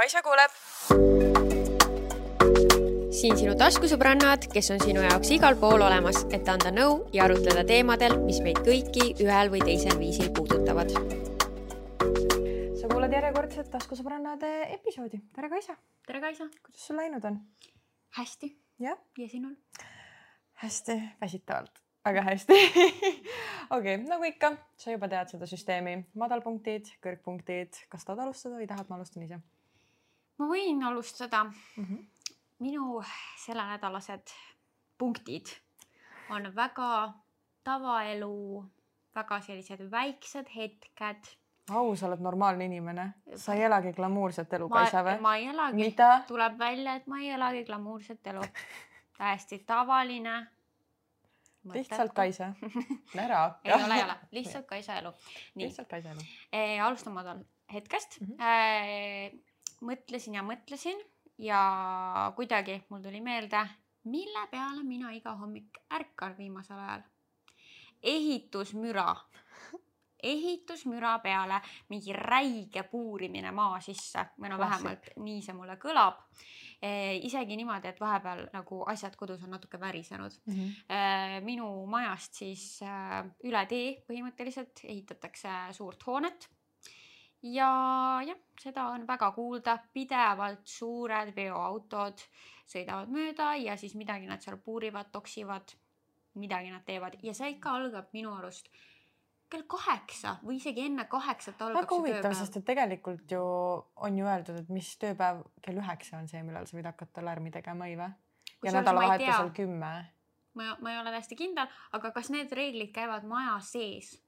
Kaisa kuuleb. siin sinu taskusõbrannad, kes on sinu jaoks igal pool olemas, et anda nõu ja arutleda teemadel, mis meid kõiki ühel või teisel viisil puudutavad. sa kuulad järjekordset taskusõbrannade episoodi. tere, Kaisa. tere, Kaisa. kuidas sul läinud on? hästi. jah. ja sinul? hästi väsitavalt, väga hästi okei okay,, nagu ikka, sa juba tead seda süsteemi, madalpunktid, kõrgpunktid, kas tahad alustada või tahad, ma alustan ise? Ma võin alustada mm. -hmm. minu sellenädalased punktid on väga tavaelu, väga sellised väiksed hetked. au, sa oled normaalne inimene, sa ei elagi glamuurset elu, Kaisa või? ma ei elagi, tuleb välja, et ma ei elagi glamuurset elu täiesti tavaline. lihtsalt Kaisa, ära hakka. ei ole, ei ole, lihtsalt Kaisa elu. lihtsalt Kaisa elu e,. alustan madal hetkest mm. -hmm. E, mõtlesin ja mõtlesin ja kuidagi mul tuli meelde, mille peale mina iga hommik ärkan viimasel ajal. ehitusmüra ehitusmüra peale mingi räige puurimine maa sisse või no vähemalt nii see mulle kõlab Eh, isegi niimoodi, et vahepeal nagu asjad kodus on natuke värisenud mm. -hmm. minu majast siis eh, üle tee põhimõtteliselt ehitatakse suurt hoonet ja jah, seda on väga kuulda, pidevalt suured veoautod sõidavad mööda ja siis midagi nad seal puurivad, toksivad, midagi nad teevad ja see ikka algab minu arust kell kaheksa või isegi enne kaheksat algab väga huvitav, sest et tegelikult ju on ju öeldud, et mis tööpäev kell üheksa on see, millal sa võid hakata lärmi tegema, ei või? ja nädalavahetusel kümme. ma, ma ei ole täiesti kindel, aga kas need reeglid käivad maja sees?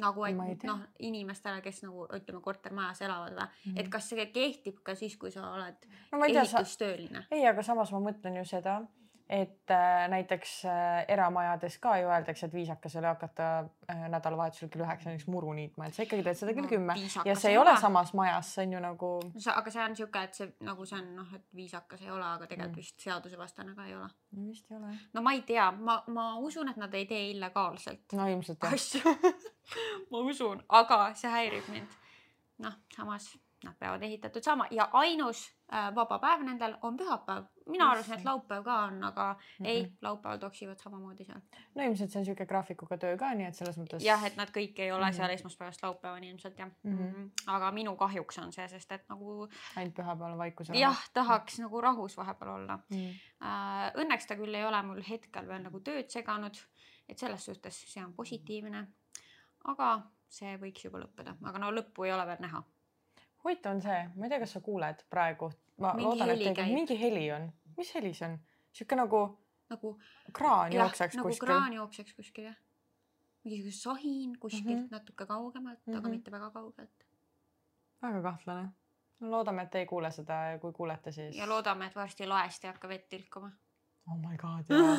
Nagu et noh, inimestele, kes nagu ütleme kortermajas elavad või mm, -hmm. et kas see kehtib ka siis, kui sa oled no, ehitustööline? ei, aga samas ma mõtlen ju seda, et äh, näiteks äh, eramajades ka ju öeldakse, et viisakas oli hakata äh, nädalavahetusel kell üheksa näiteks muru niitma, et sa ikkagi teed seda kell kümme no, ja see ei ole samas majas, see on ju nagu. aga see on sihuke, et see nagu see on noh, et viisakas ei ole, aga tegelikult mm. vist seadusevastane ka ei ole. no vist ei ole. no ma ei tea, ma, ma usun, et nad ei tee illegaalselt. no ilmselt jah. asju ma usun, aga see häirib mind. noh, samas nad peavad ehitatud saama ja ainus vaba päev nendel on pühapäev. mina arvasin, et laupäev ka on, aga mm -mm. ei, laupäeval toksivad samamoodi seal. no ilmselt see on niisugune graafikuga töö ka, nii et selles mõttes. jah, et nad kõik ei ole mm -hmm. seal esmaspäevast laupäevani ilmselt jah mm. -hmm. aga minu kahjuks on see, sest et nagu. ainult pühapäeval vaikus. jah, tahaks mm -hmm. nagu rahus vahepeal olla mm. -hmm. Äh, õnneks ta küll ei ole mul hetkel veel nagu tööd seganud, et selles suhtes see on positiivne. aga see võiks juba lõppeda, aga no lõppu ei ole veel näha huvitav on see, ma ei tea, kas sa kuuled praegu, ma mingi loodan, et teil mingi heli on, mis heli see on? sihuke nagu, nagu kraan jah, jookseks nagu kuskil. kraan jookseks kuskil jah. mingisugune sahin kuskilt mm -hmm. natuke kaugemalt mm, -hmm. aga mhm. mitte väga kaugelt. väga kahtlane. no loodame, et te ei kuule seda ja kui kuulete, siis. ja loodame, et varsti laest ei hakka vett tilkuma. oh my god jaa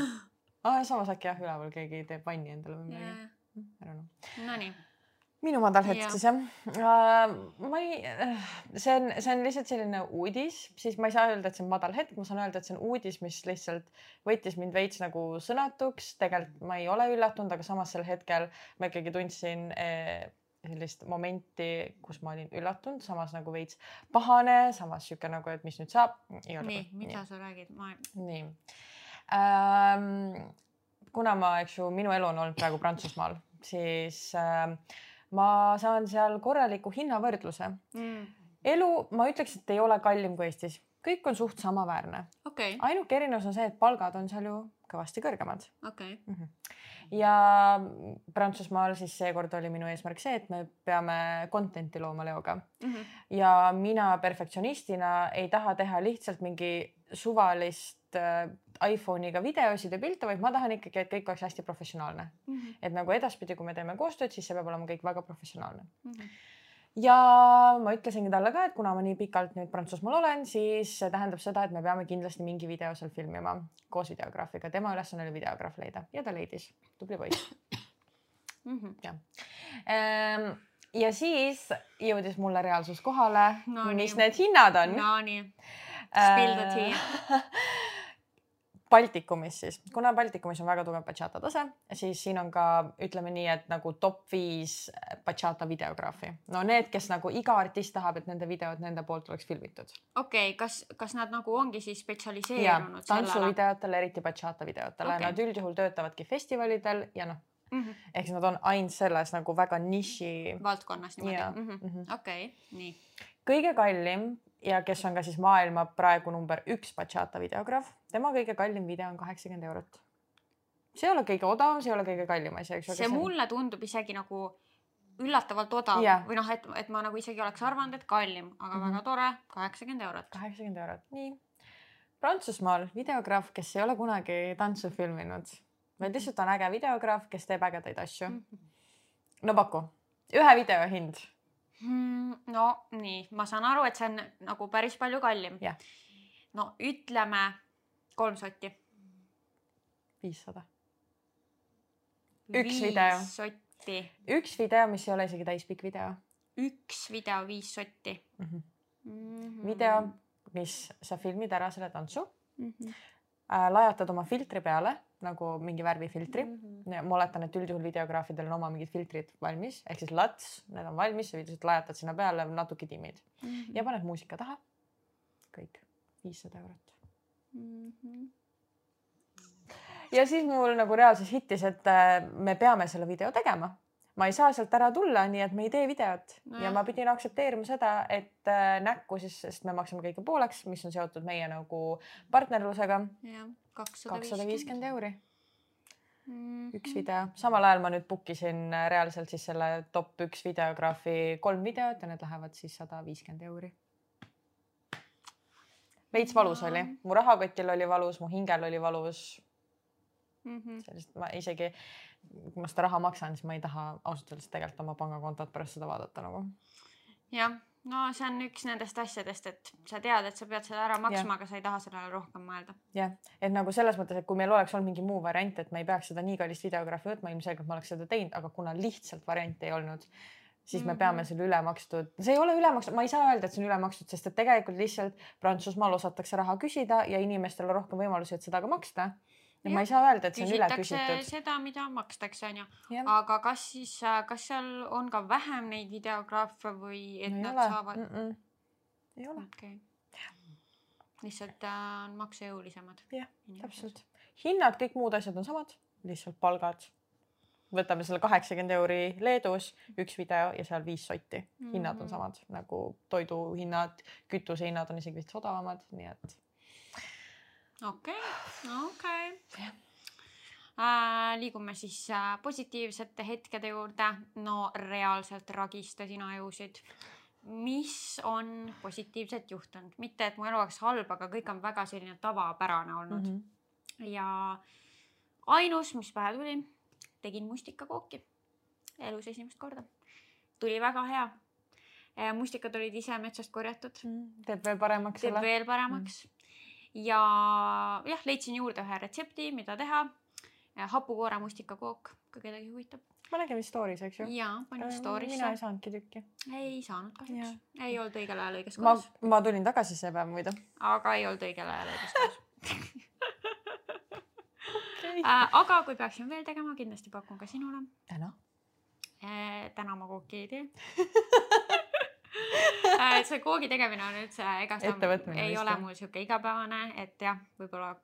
ah,. samas äkki jah, üleval keegi teeb vanni endale või midagi yeah.. Don't know. Nonii minu madal hetk siis jah uh,. ma ei, see on, see on lihtsalt selline uudis, siis ma ei saa öelda, et see on madal hetk, ma saan öelda, et see on uudis, mis lihtsalt võttis mind veits nagu sõnatuks. tegelikult ma ei ole üllatunud, aga samas sel hetkel ma ikkagi tundsin eh, sellist momenti, kus ma olin üllatunud, samas nagu veits pahane, samas sihuke nagu, et mis nüüd saab. nii, mida nii. sa räägid, ma. nii um,. kuna ma, eks ju, minu elu on olnud praegu Prantsusmaal, siis uh, ma saan seal korraliku hinnavõrdluse. Mm.. elu, ma ütleks, et ei ole kallim kui Eestis, kõik on suht samaväärne. Okay.. ainuke erinevus on see, et palgad on seal ju kõvasti kõrgemad. Okay.. Mm -hmm. ja Prantsusmaal siis seekord oli minu eesmärk see, et me peame content'i looma Leoga. Mm. -hmm. ja mina perfektsionistina ei taha teha lihtsalt mingi suvalist äh, iPhone'iga videosid ja pilte, vaid ma tahan ikkagi, et kõik oleks hästi professionaalne mm. -hmm. et nagu edaspidi, kui me teeme koostööd, siis see peab olema kõik väga professionaalne mm. -hmm ja ma ütlesingi talle ka, et kuna ma nii pikalt nüüd Prantsusmaal olen, siis see tähendab seda, et me peame kindlasti mingi video seal filmima koos videograafiga. tema ülesanne oli videograaf leida ja ta leidis, tubli poiss mm. -hmm. jah ehm, ja siis jõudis mulle reaalsus kohale no,, mis nii. need hinnad on. Nonii, spill the tea Baltikumis siis, kuna Baltikumis on väga tugev bachata tase, siis siin on ka ütleme nii, et nagu top viis bachata videograafi. no need, kes nagu iga artist tahab, et nende videod nende poolt oleks filmitud. okei okay,, kas, kas nad nagu ongi siis spetsialiseerunud tantsuvideotele, eriti bachata videotele okay., nad üldjuhul töötavadki festivalidel ja noh mm -hmm., ehk siis nad on ainult selles nagu väga niši. valdkonnas niimoodi. Mhm, mhm. okei, nii. kõige kallim ja kes on ka siis maailma praegu number üks bachata videograaf, tema kõige kallim video on kaheksakümmend eurot. see ei ole kõige odavam, see ei ole kõige kallim asi, eks see mulle tundub isegi nagu üllatavalt odav yeah. või noh, et, et ma nagu isegi oleks arvanud, et kallim, aga mm -hmm. väga tore, kaheksakümmend eurot. kaheksakümmend eurot, nii. Prantsusmaal videograaf, kes ei ole kunagi tantsu filminud, vaid lihtsalt on äge videograaf, kes teeb ägedaid asju mm. -hmm. no paku, ühe video hind no nii, ma saan aru, et see on nagu päris palju kallim no ütleme kolm sotti. viissada. üks video. sotti. üks video, mis ei ole isegi täispikk video. üks video, viis sotti mm. -hmm. Mm -hmm. video, mis sa filmid ära selle tantsu mm. -hmm. Lajatad oma filtri peale nagu mingi värvifiltri mm. -hmm. ma oletan, et üldjuhul videograafidel on oma mingid filtrid valmis ehk siis lats, need on valmis, sa lihtsalt lajatad sinna peale natuke timmid mm -hmm. ja paned muusika taha. kõik, viissada eurot mm. -hmm. ja siis mul nagu reaalselt hittis, et äh, me peame selle video tegema ma ei saa sealt ära tulla, nii et me ei tee videot no. ja ma pidin aktsepteerima seda, et äh, näkku siis, sest me maksame kõige pooleks, mis on seotud meie nagu partnerlusega. Kakssada viiskümmend euri mm. -hmm. üks video, samal ajal ma nüüd book isin äh, reaalselt siis selle top üks videograafi kolm videot ja need lähevad siis sada viiskümmend euri. veits valus oli, mu rahakotil oli valus, mu hingel oli valus mm. -hmm. sellist ma isegi, kui ma seda raha maksan, siis ma ei taha ausalt öeldes tegelikult oma pangakontot pärast seda vaadata nagu. jah no see on üks nendest asjadest, et sa tead, et sa pead selle ära maksma, aga sa ei taha sellele rohkem mõelda. jah, et nagu selles mõttes, et kui meil oleks olnud mingi muu variant, et me ei peaks seda nii kallist videograafi võtma, ilmselgelt ma oleks seda teinud, aga kuna lihtsalt varianti ei olnud, siis me peame mhm. selle ülemakstud, see ei ole ülemakstud, ma ei saa öelda, et see on ülemakstud, sest et tegelikult lihtsalt Prantsusmaal osatakse raha küsida ja inimestel on rohkem võimalusi, et seda ka maksta ja ma ei saa öelda, et see on üle küsitud. seda, mida makstakse, onju. aga kas siis, äh, kas seal on ka vähem neid videograafe või et no, nad ole. saavad mm? -mm. ei ole. okay.. lihtsalt äh, on maksejõulisemad. jah, täpselt. hinnad, kõik muud asjad on samad, lihtsalt palgad. võtame selle kaheksakümmend euri Leedus, üks video ja seal viis sotti. hinnad on mm. samad nagu toiduhinnad, kütusehinnad on isegi vist odavamad, nii et okei okay., okei okay. äh,. liigume siis äh, positiivsete hetkede juurde. no reaalselt ragistasin ajusid. mis on positiivset juhtunud, mitte et mu elu oleks halb, aga kõik on väga selline tavapärane olnud mm. -hmm. ja ainus, mis pähe tuli, tegin mustikakooki elus esimest korda. tuli väga hea mustikad olid ise metsast korjatud mm,. teeb veel paremaks. teeb veel paremaks mm ja jah, leidsin juurde ühe retsepti, mida teha. hapukoore mustikakook, kui kedagi huvitab. ma nägin vist story's, eks ju? jaa, panin story'sse. mina ei saanudki tükki. ei saanud kahjuks, ei olnud õigel ajal õiges kohas. ma, ma tulin tagasi see päev muidu. aga ei olnud õigel ajal õiges kohas okay. äh, aga kui peaksin veel tegema, kindlasti pakun ka sinule. täna äh,? täna ma kooki ei tee Äh, see koogi tegemine on üldse, ega see ei ole mul sihuke igapäevane, et jah, võib-olla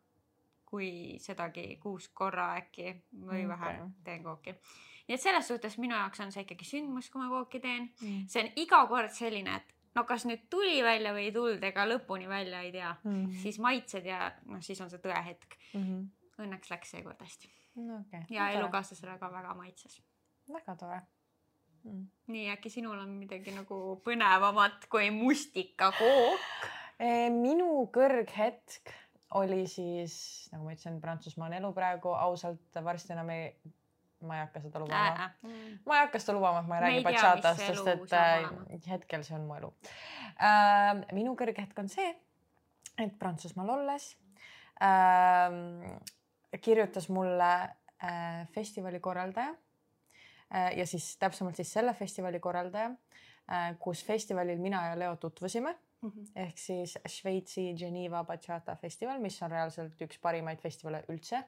kui sedagi kuus korra äkki või okay. vähem teen kooki. nii et selles suhtes minu jaoks on see ikkagi sündmus, kui ma kooki teen mm.. see on iga kord selline, et no kas nüüd tuli välja või ei tulnud, ega lõpuni välja ei tea mm. siis maitsed ja noh, siis on see tõehetk mm. -hmm. Õnneks läks seekord hästi okay.. ja elukaaslasele ka väga maitses. väga tore mm.. nii äkki sinul on midagi nagu põnevamat kui mustikakook? minu kõrghetk oli siis, nagu ma ütlesin, Prantsusmaa on elu praegu, ausalt varsti enam ei, ma ei hakka seda lubama. Äh. ma ei hakka seda lubama, et ma ei räägi bachatast, sest et äh, hetkel see on mu elu äh,. minu kõrghetk on see, et Prantsusmaal olles äh, kirjutas mulle äh, festivali korraldaja ja siis täpsemalt siis selle festivali korraldaja, äh, kus festivalil mina ja Leo tutvusime mm -hmm. ehk siis Šveitsi Geneva Bachata festival, mis on reaalselt üks parimaid festivale üldse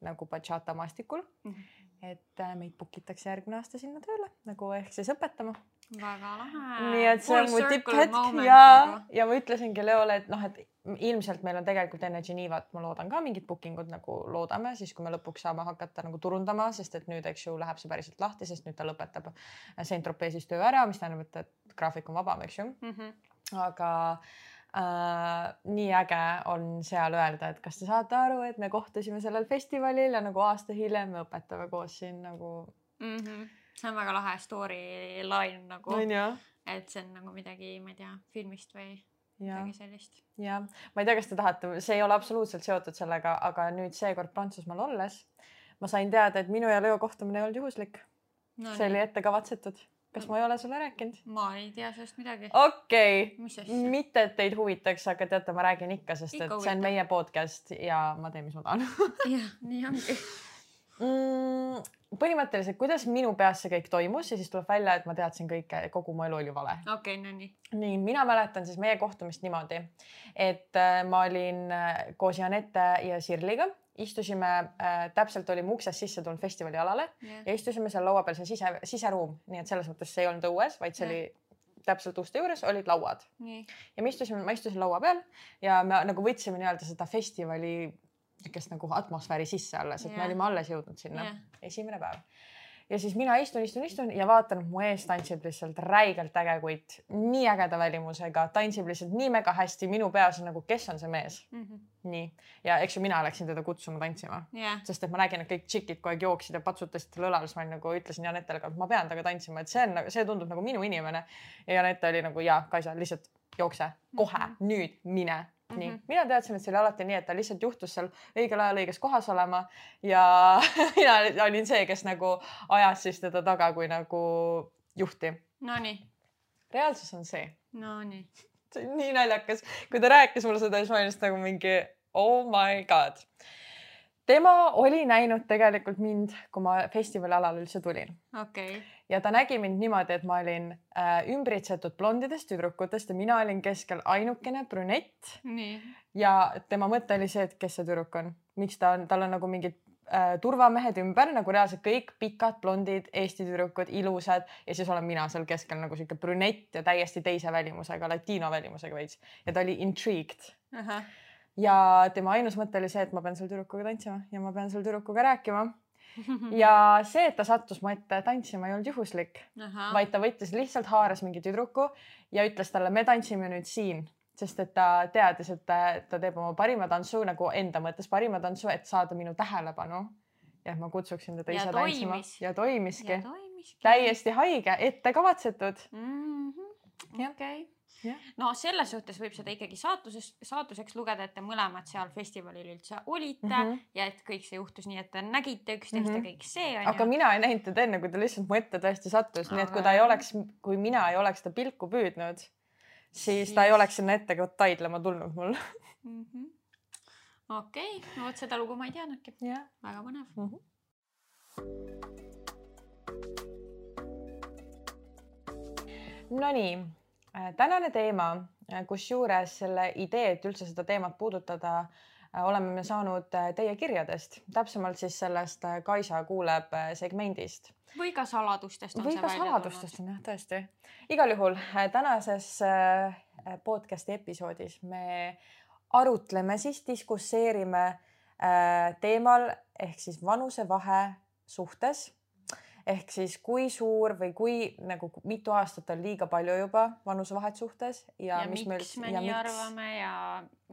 nagu bachata maastikul mm. -hmm. et äh, meid book itakse järgmine aasta sinna tööle nagu ehk siis õpetama. väga lahe. nii et see on mu tipphetk ja ja ma ütlesingi Leole, et noh, et ilmselt meil on tegelikult enne Genevat, ma loodan ka mingid booking ud nagu loodame, siis kui me lõpuks saame hakata nagu turundama, sest et nüüd, eks ju, läheb see päriselt lahti, sest nüüd ta lõpetab Saint-Tropez'is töö ära, mis tähendab, et, et graafik on vabam, eks ju mm. -hmm. aga äh, nii äge on seal öelda, et kas te saate aru, et me kohtusime sellel festivalil ja nagu aasta hiljem me õpetame koos siin nagu mm. -hmm. see on väga lahe storyline nagu. on ju? et see on nagu midagi, ma ei tea, filmist või midagi sellist. jah, ma ei tea, kas te tahate, see ei ole absoluutselt seotud sellega, aga nüüd seekord Prantsusmaal olles ma sain teada, et minu ja Leo kohtumine ei olnud juhuslik no,. see oli ette kavatsetud kas ma ei ole sulle rääkinud? ma ei tea sellest midagi. okei okay., mitte et teid huvitaks, aga teate, ma räägin ikka, sest ikka et see on meie podcast ja ma teen, mis ma tahan. jah, nii ongi mm, põhimõtteliselt, kuidas minu peas see kõik toimus ja siis tuleb välja, et ma teadsin kõike, kogu mu elu oli vale. okei okay,, no nii. nii, mina mäletan siis meie kohtumist niimoodi, et äh, ma olin äh, koos Janette ja Sirliga istusime äh,, täpselt olime uksest sisse tulnud festivali alale yeah. ja istusime seal laua peal, see sise, siseruum, nii et selles mõttes see ei olnud õues, vaid see yeah. oli täpselt uste juures olid lauad. ja me istusime, ma istusin laua peal ja me nagu võtsime nii-öelda seda festivali niisugust nagu atmosfääri sisse alles, et yeah. me olime alles jõudnud sinna yeah., esimene päev ja siis mina istun, istun, istun ja vaatan, mu ees tantsib lihtsalt räigelt äge kutt, nii ägeda välimusega, tantsib lihtsalt nii mega hästi, minu peas on nagu, kes on see mees mm. -hmm. nii ja eks ju mina läksin teda kutsuma tantsima yeah., sest et ma nägin, et kõik tšikid kogu aeg jooksid ja patsutasid talle õlale, siis ma nagu ütlesin Janetele ka, et ma pean temaga tantsima, et see on, see tundub nagu minu inimene. ja Janette oli nagu ja, Kaisa, lihtsalt jookse kohe mm, -hmm. nüüd mine Mm -hmm. nii, mina teadsin, et see oli alati nii, et ta lihtsalt juhtus seal õigel ajal õiges kohas olema ja mina olin see, kes nagu ajas siis teda taga kui nagu juhti. Nonii. reaalsus on see. Nonii. see on nii naljakas, kui ta rääkis mulle seda, siis ma olin just nagu mingi oh my god tema oli näinud tegelikult mind, kui ma festivali alal üldse tulin. Okay.. ja ta nägi mind niimoodi, et ma olin äh, ümbritsetud blondidest tüdrukutest ja mina olin keskel ainukene brünett. ja tema mõte oli see, et kes see tüdruk on, miks ta on, tal on nagu mingid äh, turvamehed ümber nagu reaalselt kõik pikad blondid Eesti tüdrukud, ilusad. Ja siis olen mina seal keskel nagu sihuke brünett ja täiesti teise välimusega, latino välimusega veits. Ja ta oli intrigued ja tema ainus mõte oli see, et ma pean selle tüdrukuga tantsima ja ma pean selle tüdrukuga rääkima. ja see, et ta sattus mu ette tantsima, ei olnud juhuslik, vaid ta võttis lihtsalt haaras mingi tüdruku ja ütles talle, me tantsime nüüd siin, sest et ta teadis, et ta, teeb oma parima tantsu nagu enda mõttes parima tantsu, et saada minu tähelepanu. ja et ma kutsuksin teda ise tantsima ja toimiski. täiesti haige, ette kavatsetud mm. -hmm. okei okay no selles suhtes võib seda ikkagi saatuses, saatuseks lugeda, et te mõlemad seal festivalil üldse olite mm -hmm. ja et kõik see juhtus nii, et te nägite üksteist mm -hmm. ja kõik see aga mina ei näinud teda enne, kui ta lihtsalt mu ette tõesti sattus no,, nii et kui ta ei oleks, kui mina ei oleks ta pilku püüdnud, siis, ta ei oleks sinna ette ka taidlema tulnud mul mm -hmm.. okei okay., no vot seda lugu ma ei teadnudki. väga põnev mm. -hmm. Nonii tänane teema, äh, kusjuures selle idee, et üldse seda teemat puudutada, äh, oleme me saanud teie kirjadest, täpsemalt siis sellest Kaisa kuuleb segmendist. või ka saladustest on või tulnud. saladustest on jah, tõesti. igal juhul tänases podcast'i episoodis me arutleme siis, diskusseerime teemal ehk siis vanusevahe suhtes ehk siis kui suur või kui nagu mitu aastat on liiga palju juba vanusevahet suhtes ja, ja mis miks meil, me ja nii miks... arvame ja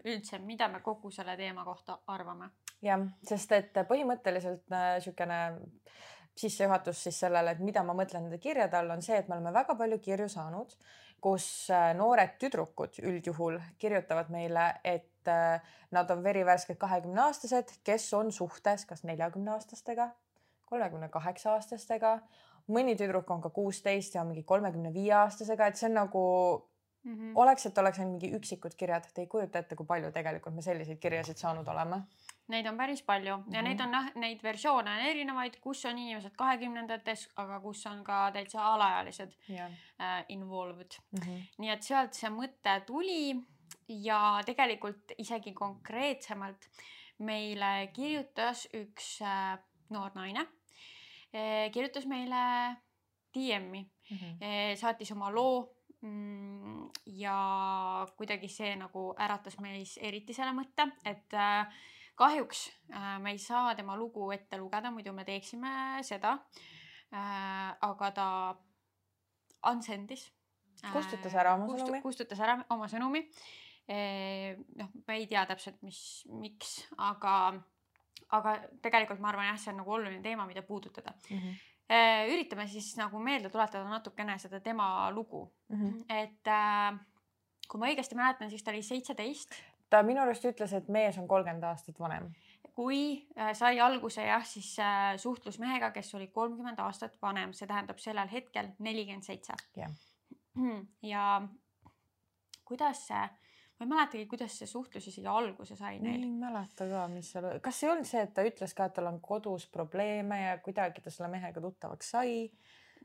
üldse, mida me kogu selle teema kohta arvame. jah, sest et põhimõtteliselt niisugune äh, sissejuhatus siis sellele, et mida ma mõtlen nende kirjade all, on see, et me oleme väga palju kirju saanud, kus äh, noored tüdrukud üldjuhul kirjutavad meile, et äh, nad on verivärsked kahekümneaastased, kes on suhtes kas neljakümneaastastega kolmekümne kaheksa aastastega, mõni tüdruk on ka kuusteist ja mingi kolmekümne viie aastasega, et see on nagu mm -hmm. oleks, et oleks ainult mingi üksikud kirjad, te ei kujuta ette, kui palju tegelikult me selliseid kirjasid saanud oleme. Neid on päris palju ja mm -hmm. neid on noh, neid versioone on erinevaid, kus on inimesed kahekümnendates, aga kus on ka täitsa alaealised yeah. äh, involved mm. -hmm. nii et sealt see mõte tuli ja tegelikult isegi konkreetsemalt meile kirjutas üks äh, noor naine kirjutas meile DM-i mm, -hmm. e, saatis oma loo mm, ja kuidagi see nagu äratas meis eriti selle mõtte, et äh, kahjuks me ei saa tema lugu ette lugeda, muidu me teeksime seda aga ta unsend'is kustutas ära oma kustu, sõnumi. kustutas ära oma sõnumi eh,. noh, me ei tea täpselt, mis, miks, aga, aga tegelikult ma arvan jah, see on nagu oluline teema, mida puudutada mm. -hmm üritame siis nagu meelde tuletada natukene seda tema lugu mm. -hmm. et äh, kui ma õigesti mäletan, siis ta oli seitseteist ta minu arust ütles, et mees on kolmkümmend aastat vanem. kui äh, sai alguse jah, siis äh, suhtlus mehega, kes oli kolmkümmend aastat vanem, see tähendab sellel hetkel nelikümmend seitse. ja kuidas see, ma ei mäletagi, kuidas see suhtlus isegi alguse sai neil. ei mäleta ka, mis seal, kas ei olnud see, et ta ütles ka, et tal on kodus probleeme ja kuidagi ta selle mehega tuttavaks sai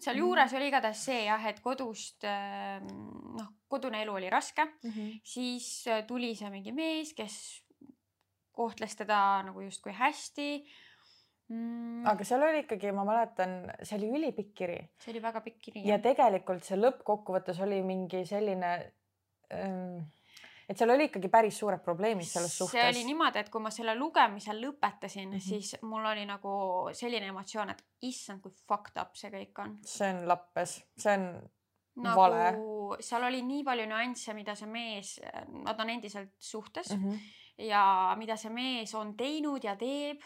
sealjuures oli igatahes see jah, et kodust ähm, noh, kodune elu oli raske mm, -hmm. siis äh, tuli see mingi mees, kes kohtles teda nagu justkui hästi mm.. aga seal oli ikkagi, ma mäletan, see oli ülipikk kiri. see oli väga pikk kiri. ja tegelikult see lõppkokkuvõttes oli mingi selline ähm, et seal oli ikkagi päris suured probleemid selles suhtes. see oli niimoodi, et kui ma selle lugemise lõpetasin mm, -hmm. siis mul oli nagu selline emotsioon, et issand, kui fucked up see kõik on. see on lappes, see on nagu, vale. seal oli nii palju nüansse, mida see mees, nad on endiselt suhtes mm -hmm. ja mida see mees on teinud ja teeb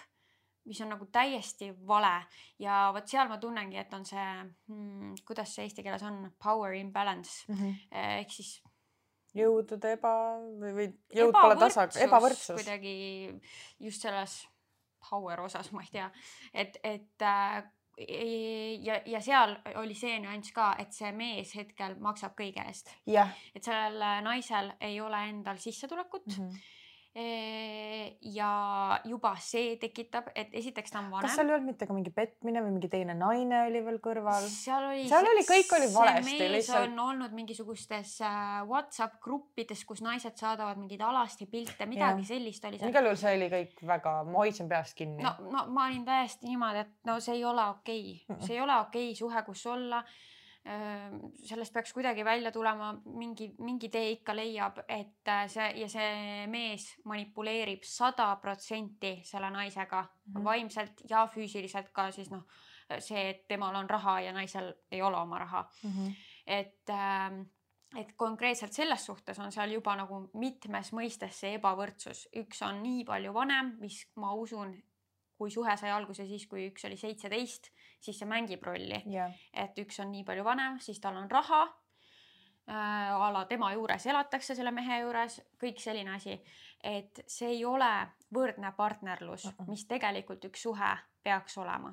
mis on nagu täiesti vale ja vot seal ma tunnengi, et on see hmm,, kuidas see eesti keeles on, power imbalance mm -hmm. ehk siis jõudude eba või, või jõud pole tasa, ebavõrdsus. kuidagi just selles power osas, ma ei tea, et, et äh, ja, ja seal oli see nüanss ka, et see mees hetkel maksab kõige eest. et sellel naisel ei ole endal sissetulekut mm. -hmm ja juba see tekitab, et esiteks ta on vanem. kas seal ei olnud mitte ka mingi petmine või mingi teine naine oli veel kõrval? seal oli, seal oli, kõik oli valesti. mees lihtsalt... on olnud mingisugustes äh, Whatsapp gruppides, kus naised saadavad mingeid alasti pilte, midagi ja. sellist oli seal. igal juhul see oli kõik väga, ma hoidsin peast kinni. no, no ma olin täiesti niimoodi, et no see ei ole okei okay., see ei ole okei okay suhe, kus olla sellest peaks kuidagi välja tulema, mingi, mingi tee ikka leiab, et äh, see ja see mees manipuleerib sada protsenti selle naisega mm -hmm. vaimselt ja füüsiliselt ka siis noh, see, et temal on raha ja naisel ei ole oma raha mm. -hmm. et äh, et konkreetselt selles suhtes on seal juba nagu mitmes mõistes see ebavõrdsus, üks on nii palju vanem, mis ma usun, kui suhe sai alguse siis, kui üks oli seitseteist, siis see mängib rolli yeah.. et üks on nii palju vanem, siis tal on raha äh,. a la tema juures elatakse selle mehe juures, kõik selline asi. et see ei ole võrdne partnerlus uh, -uh. mis tegelikult üks suhe peaks olema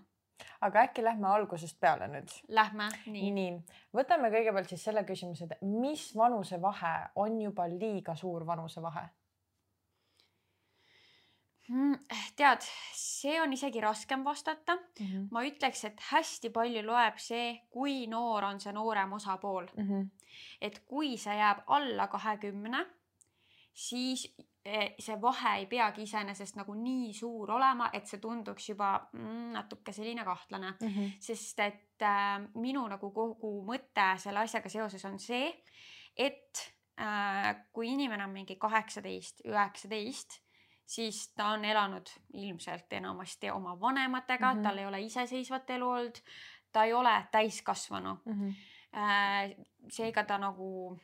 aga äkki lähme algusest peale nüüd? Lähme, nii. nii, võtame kõigepealt siis selle küsimuse, et mis vanusevahe on juba liiga suur vanusevahe? Mm, tead, see on isegi raskem vastata mm. -hmm. ma ütleks, et hästi palju loeb see, kui noor on see noorem osapool mm. -hmm. et kui see jääb alla kahekümne, siis e, see vahe ei peagi iseenesest nagu nii suur olema, et see tunduks juba mm, natuke selline kahtlane mm, -hmm. sest et äh, minu nagu kogu mõte selle asjaga seoses on see, et äh, kui inimene on mingi kaheksateist, üheksateist siis ta on elanud ilmselt enamasti oma vanematega mm, -hmm. tal ei ole iseseisvat elu olnud, ta ei ole täiskasvanu mm. -hmm. seega ta nagu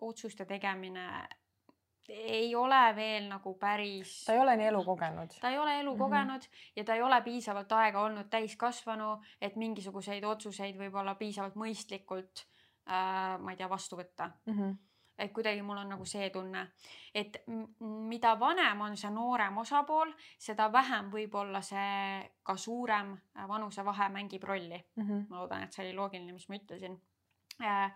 otsuste tegemine ei ole veel nagu päris. ta ei ole nii elu kogenud. ta ei ole elu mm -hmm. kogenud ja ta ei ole piisavalt aega olnud täiskasvanu, et mingisuguseid otsuseid võib-olla piisavalt mõistlikult äh,, ma ei tea, vastu võtta mm. -hmm et kuidagi mul on nagu see tunne, et mida vanem on see noorem osapool, seda vähem võib-olla see ka suurem vanusevahe mängib rolli mm. -hmm. ma loodan, et see oli loogiline, mis ma ütlesin. Äh,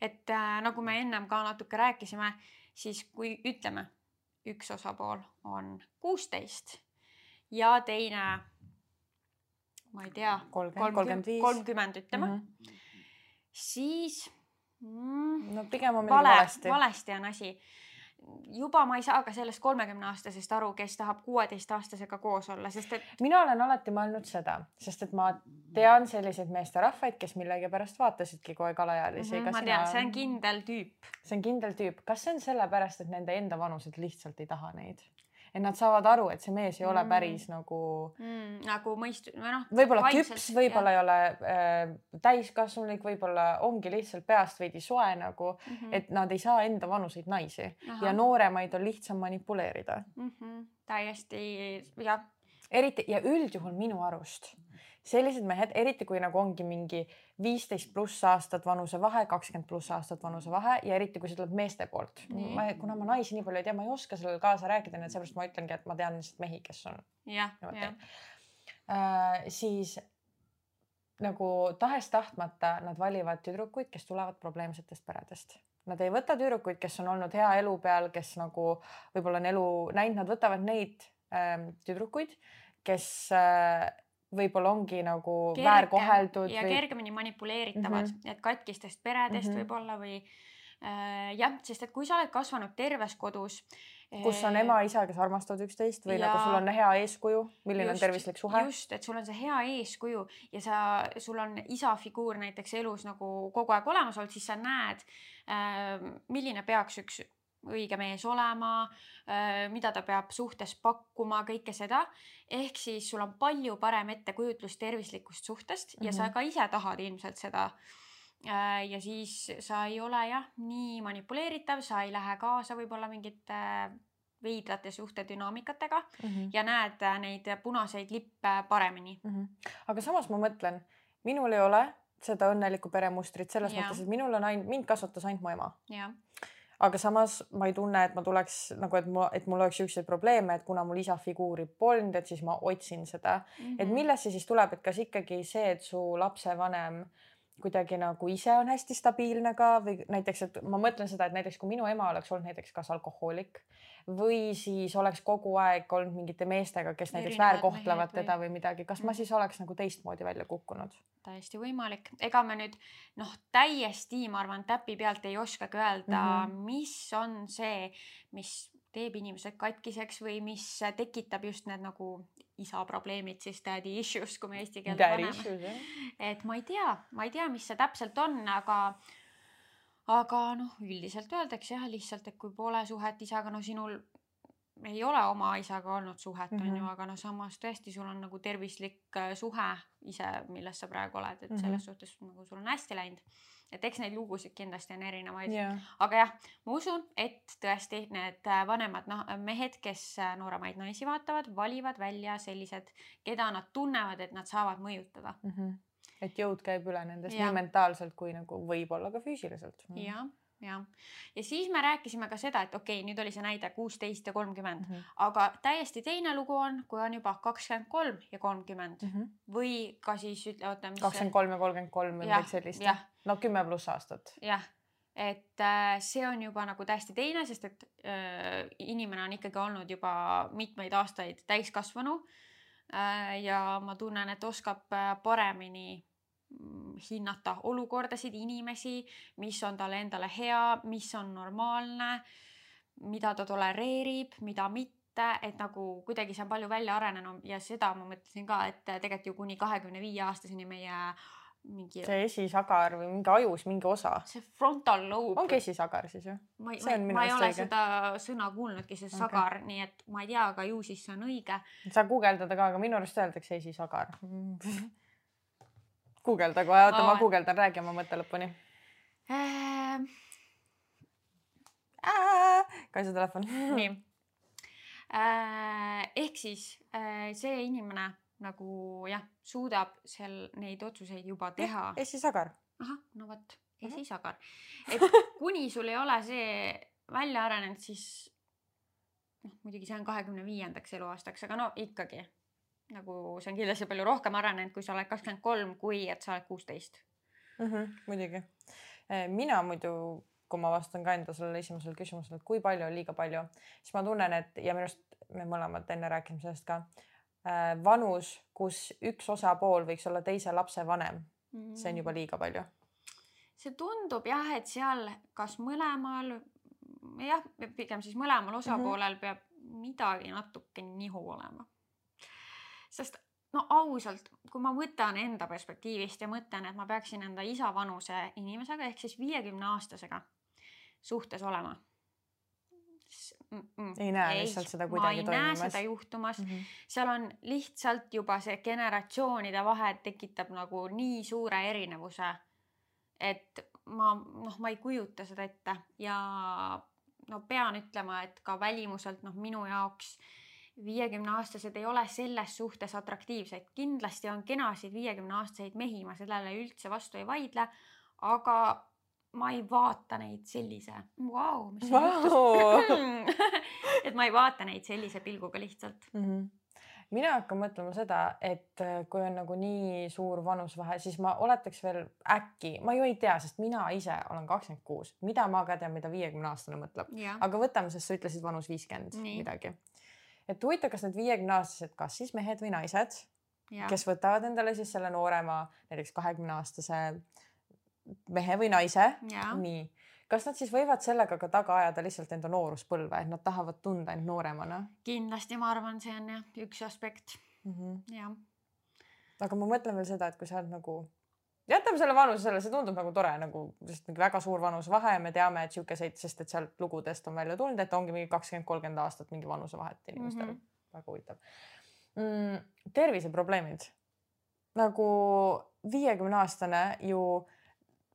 et äh, nagu me ennem ka natuke rääkisime, siis kui ütleme, üks osapool on kuusteist ja teine, ma ei tea, kolmkümmend, kolmkümmend ütleme mm, -hmm. siis mm, no pigem on vale, valesti. valesti on asi juba ma ei saa ka sellest kolmekümneaastasest aru, kes tahab kuueteistaastasega koos olla, sest et mina olen alati mõelnud seda, sest et ma tean selliseid meesterahvaid, kes millegipärast vaatasidki kogu aeg alaealisi mm. -hmm, ma tean, see on kindel tüüp. see on kindel tüüp, kas see on sellepärast, et nende enda vanused lihtsalt ei taha neid? Et nad saavad aru, et see mees ei ole Mm. päris nagu mm,. nagu mõist- või noh. võib-olla küps, võib-olla ei ole äh, täiskasvanulik, võib-olla ongi lihtsalt peast veidi soe nagu, mm -hmm. et nad ei saa enda vanuseid naisi Ahah. ja nooremaid on lihtsam manipuleerida. mm. -hmm. täiesti jah, eriti ja üldjuhul minu arust sellised mehed, eriti kui nagu ongi mingi viisteist pluss aastat vanusevahe, kakskümmend pluss aastat vanusevahe ja eriti kui see tuleb meeste poolt Nii.. kuna ma naisi nii palju ei tea, ma ei oska sellele kaasa rääkida, nii et seepärast ma ütlengi, et ma tean lihtsalt mehi, kes on jah, jah. äh,. siis nagu tahes-tahtmata nad valivad tüdrukuid, kes tulevad probleemsetest peredest. Nad ei võta tüdrukuid, kes on olnud hea elu peal, kes nagu võib-olla on elu näinud, nad võtavad neid ähm, tüdrukuid, kes äh, võib-olla ongi nagu Kerge- väärkoheldud ja või kergemini manipuleeritavad mm, -hmm. et katkistest peredest mm. -hmm. võib-olla või äh, jah, sest et kui sa oled kasvanud terves kodus. kus on ema-isa, kes armastavad üksteist või ja... nagu sul on hea eeskuju, milline Just, on tervislik suhe. just, et sul on see hea eeskuju ja sa, sul on isa figuur näiteks elus nagu kogu aeg olemas olnud, siis sa näed äh,, milline peaks üks õige mees olema äh,, mida ta peab suhtes pakkuma, kõike seda. ehk siis sul on palju parem ettekujutlus tervislikust suhtest ja mm -hmm. sa Mhm. ka ise tahad ilmselt seda äh, ja siis sa ei ole jah, nii manipuleeritav, sa ei lähe kaasa võib-olla mingite äh, veidrate suhtedünaamikatega Mhm. ja näed neid punaseid lippe paremini. mm. -hmm. aga samas ma mõtlen, minul ei ole seda õnnelikku peremustrit selles Jaa. mõttes, et minul on ainult, mind kasvatas ainult mu ema. Aga samas ma ei tunne, et ma tuleks nagu, et mul, et mul oleks siukseid probleeme, et kuna mul isa figuuri polnud, et siis ma otsin seda. Mhm. et millest see siis tuleb, et kas ikkagi see, et su lapsevanem kuidagi nagu ise on hästi stabiilne ka või näiteks, et ma mõtlen seda, et näiteks kui minu ema oleks olnud näiteks kas alkohoolik või siis oleks kogu aeg olnud mingite meestega, kes näiteks Erinevad väärkohtlevad või- teda või midagi, kas ma Mhm. siis oleks nagu teistmoodi välja kukkunud? täiesti võimalik, ega me nüüd noh, täiesti ma arvan, täpi pealt ei oskagi öelda mm. -hmm. mis on see, mis teeb inimesed katkiseks või mis tekitab just need nagu isa probleemid siis daddy issues, kui me eesti keelde paneme. et ma ei tea, ma ei tea, mis see täpselt on, aga aga noh, üldiselt öeldakse jah, lihtsalt, et kui pole suhet isaga, no sinul ei ole oma isaga olnud suhet mm, -hmm. on ju, Mhm. aga no samas tõesti, sul on nagu tervislik äh, suhe ise, milles sa praegu oled, et mm Mhm. -hmm. selles suhtes nagu sul on hästi läinud. et eks neid lugusid kindlasti on erinevaid, jah, aga jah, ma usun, et tõesti need äh, vanemad noh, mehed, kes äh, nooremaid naisi vaatavad, valivad välja sellised, keda nad tunnevad, et nad saavad mõjutada. Mhm. Et jõud käib üle nendest Jah. nii mentaalselt kui nagu võib-olla ka füüsiliselt. jah, jah. ja siis me rääkisime ka seda, et okei nüüd oli see näide kuusteist ja kolmkümmend, Mhm. aga täiesti teine lugu on, kui on juba kakskümmend kolm ja kolmkümmend Mhm. või ka siis ütle, oota, mis kakskümmend kolm ja kolmkümmend kolm või midagi sellist no kümme pluss aastat. jah, et äh, see on juba nagu täiesti teine, sest et äh, inimene on ikkagi olnud juba mitmeid aastaid täiskasvanu äh,. Ja ma tunnen, et oskab äh, paremini mm, hinnata olukordasid, inimesi, mis on talle endale hea, mis on normaalne, mida ta tolereerib, mida mitte, et nagu kuidagi see on palju välja arenenud. Ja seda ma mõtlesin ka, et tegelikult ju kuni kahekümne viie aastaseni meie mingi see esisagar või mingi ajus mingi osa. see frontal lobe ongi esisagar siis ju? ma ei, minu ma ei ole õige. seda sõna kuulnudki, see Okei. sagar, nii et ma ei tea, aga ju siis see on õige. sa guugeldada ka, aga minu arust öeldakse esisagar. guugelda kohe, oota ma Aa. guugeldan, räägi oma mõtte lõpuni. Ehm, kaisa telefon. nii. ehk siis äh, see inimene nagu jah, suudab seal neid otsuseid juba teha. esisagar. ahah, no vot, Mhm. esisagar. et kuni sul ei ole see välja arenenud, siis noh, muidugi see on kahekümne viiendaks eluaastaks, aga no ikkagi nagu see on kindlasti palju rohkem arenenud, kui sa oled kakskümmend kolm, kui et sa oled kuusteist. muidugi. mina muidu, kui ma vastan ka enda sellele esimesele küsimusele, et kui palju on liiga palju, siis ma tunnen, et ja minu arust me mõlemad enne rääkisime sellest ka. Äh, vanus, kus üks osapool võiks olla teise lapse vanem, see on juba liiga palju. see tundub jah, et seal kas mõlemal, jah, pigem siis mõlemal osapoolel mm -hmm. peab midagi natuke nihu olema. sest no ausalt, kui ma võtan enda perspektiivist ja mõtlen, et ma peaksin enda isa vanuse inimesega ehk siis viiekümne aastasega suhtes olema mm. -mm. ei näe ei, lihtsalt seda kuidagi toimumas. ma ei näe seda juhtumas mm. -hmm. seal on lihtsalt juba see generatsioonide vahe tekitab nagu nii suure erinevuse, et ma noh, ma ei kujuta seda ette ja no pean ütlema, et ka välimuselt noh, minu jaoks äh, viiekümneaastased ei ole selles suhtes atraktiivsed, kindlasti on kenasid viiekümneaastaseid mehi, ma sellele üldse vastu ei vaidle, aga ma ei vaata neid sellise wow,, mis wow. juhtus? Et ma ei vaata neid sellise pilguga lihtsalt. Mm. -hmm mina hakkan mõtlema seda, et äh, kui on nagu nii suur vanusvahe, siis ma oletaks veel äkki, ma ju ei tea, sest mina ise olen kakskümmend kuus, mida ma ka tean, mida viiekümne aastane mõtleb, aga võtame, sest sa ütlesid vanus viiskümmend midagi. Et huvitav, kas need viiekümneaastased, kas siis mehed või naised, kes võtavad endale siis selle noorema, näiteks kahekümne aastase mehe või naise, nii, kas nad siis võivad sellega ka taga ajada lihtsalt enda nooruspõlve, et nad tahavad tunda end nooremana? kindlasti, ma arvan, see on jah üks aspekt mm. -hmm. jah. aga ma mõtlen veel seda, et kui sa oled nagu jätame selle vanuse selle, see tundub nagu tore nagu, sest mingi väga suur vanusevahe ja me teame, et sihukeseid, sest et sealt lugudest on välja tulnud, et ongi mingi kakskümmend, kolmkümmend aastat mingi vanusevahet inimestel mm. -hmm. väga huvitav mm,. terviseprobleemid nagu viiekümne aastane ju,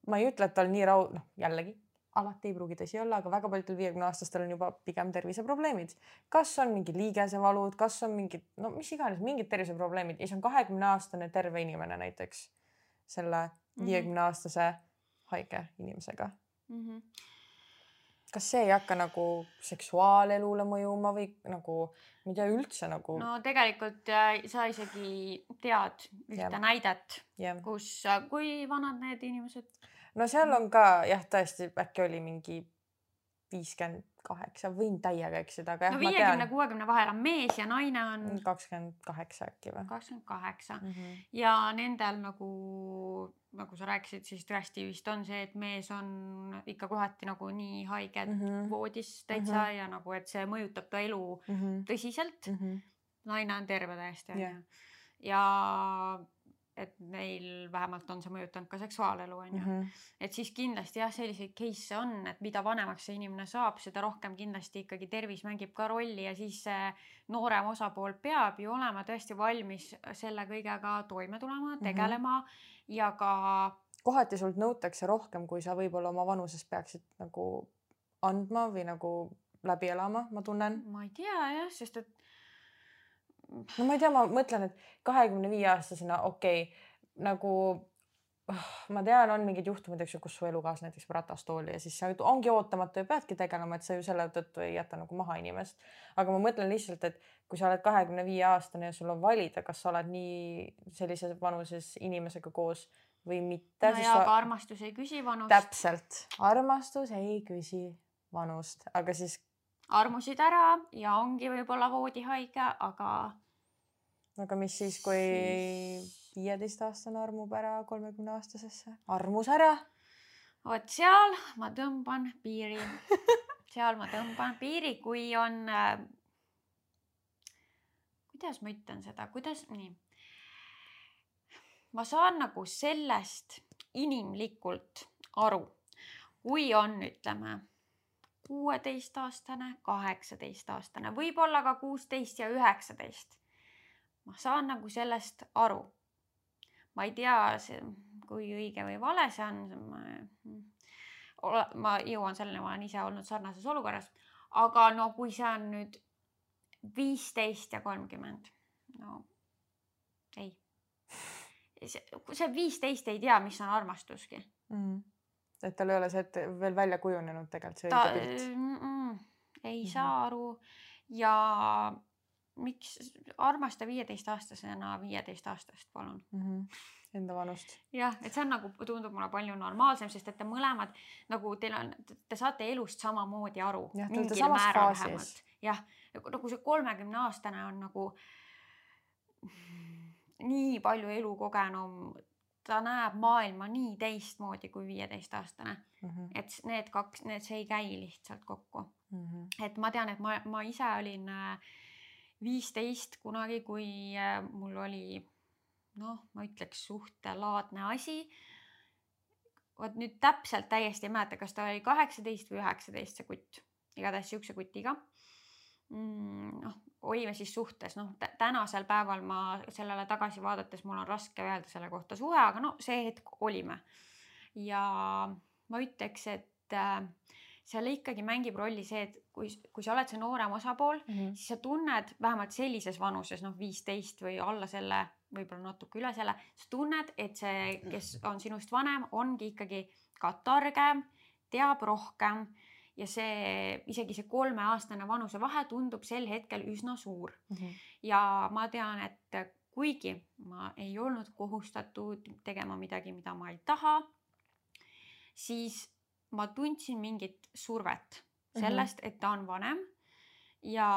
ma ei ütle, et tal nii raud-, noh jällegi alati ei pruugi tõsi olla, aga väga paljudel viiekümne aastastel on juba pigem terviseprobleemid. kas on mingi liigesevalud, kas on mingid, no mis iganes, mingid terviseprobleemid ja siis on kahekümne aastane terve inimene näiteks selle mhm. viiekümne aastase haige inimesega mm. -hmm. Kas see ei hakka nagu seksuaalelule mõjuma või nagu, ma ei tea üldse nagu? no tegelikult äh, sa isegi tead ühte yeah. näidet yeah., kus, äh, kui vanad need inimesed? no seal on ka jah, tõesti äkki oli mingi viiskümmend kaheksa, võin täiega eksida, aga jah no,. viiekümne, kuuekümne vahel on mees ja naine on. kakskümmend kaheksa äkki või? kakskümmend kaheksa mhm. ja nendel nagu, nagu sa rääkisid, siis tõesti vist on see, et mees on ikka kohati nagu nii haige mm -hmm. voodis täitsa mm -hmm. ja nagu, et see mõjutab ta elu mm -hmm. tõsiselt mm. -hmm. naine on terve täiesti onju yeah. ja et neil vähemalt on see mõjutanud ka seksuaalelu onju mm. -hmm. et siis kindlasti jah, selliseid case'e on, et mida vanemaks see inimene saab, seda rohkem kindlasti ikkagi tervis mängib ka rolli ja siis see noorem osapool peab ju olema tõesti valmis selle kõigega toime tulema, mhm. tegelema mm -hmm. ja ka. kohati sult nõutakse rohkem, kui sa võib-olla oma vanuses peaksid nagu andma või nagu läbi elama, ma tunnen. ma ei tea jah, sest et no ma ei tea, ma mõtlen, et kahekümne viie aastasena okei okay,, nagu oh, ma tean, on mingid juhtumid, eks ju, kus su elukaaslane näiteks ratastooli ja siis see ongi ootamatu ja peadki tegelema, et sa ju selle tõttu ei jäta nagu maha inimest. aga ma mõtlen lihtsalt, et kui sa oled kahekümne viie aastane ja sul on valida, kas sa oled nii sellises vanuses inimesega koos või mitte. no jaa sa..., aga armastus ei küsi vanust. täpselt, armastus ei küsi vanust, aga siis armusid ära ja ongi võib-olla voodihaige, aga. aga mis siis, kui viieteistaastane siis... armub ära kolmekümne aastasesse, armus ära? vot seal ma tõmban piiri seal ma tõmban piiri, kui on äh,. kuidas ma ütlen seda, kuidas nii? ma saan nagu sellest inimlikult aru, kui on, ütleme kuueteistaastane, kaheksateistaastane, võib-olla ka kuusteist ja üheksateist. ma saan nagu sellest aru. ma ei tea, kui õige või vale see on. ma jõuan selleni, ma olen ise olnud sarnases olukorras, aga no kui see on nüüd viisteist ja kolmkümmend, no ei. see, viisteist ei tea, mis on armastuski mm et tal ei ole see, et veel välja kujunenud tegelikult see ta, õige pilt mm. -mm, ei mm -hmm. saa aru ja miks armasta viieteistaastasena viieteistaastast, palun mm. -hmm enda vanust. jah, et see on nagu tundub mulle palju normaalsem, sest et te mõlemad nagu teil on, te saate elust samamoodi aru. jah, nagu see kolmekümne aastane on nagu nii palju elukogenum, ta näeb maailma nii teistmoodi kui viieteistaastane mm. -hmm. et need kaks, need, see ei käi lihtsalt kokku mm. -hmm. et ma tean, et ma, ma ise olin äh, viisteist kunagi, kui äh, mul oli noh, ma ütleks suhtelaadne asi. vot nüüd täpselt täiesti ei mäleta, kas ta oli kaheksateist või üheksateist, see kutt, igatahes siukse kutiga. Noh, olime siis suhtes, noh tänasel päeval ma sellele tagasi vaadates, mul on raske öelda selle kohta suhe, aga no see hetk olime. ja ma ütleks, et äh, seal ikkagi mängib rolli see, et kui, kui sa oled see noorem osapool mm, -hmm. siis sa tunned vähemalt sellises vanuses, noh, viisteist või alla selle, võib-olla natuke üle selle, sa tunned, et see, kes on sinust vanem, ongi ikkagi ka targem, teab rohkem ja see isegi see kolmeaastane vanusevahe tundub sel hetkel üsna suur mm. -hmm. ja ma tean, et kuigi ma ei olnud kohustatud tegema midagi, mida ma ei taha, siis ma tundsin mingit survet mhm. sellest mm, -hmm. et ta on vanem ja,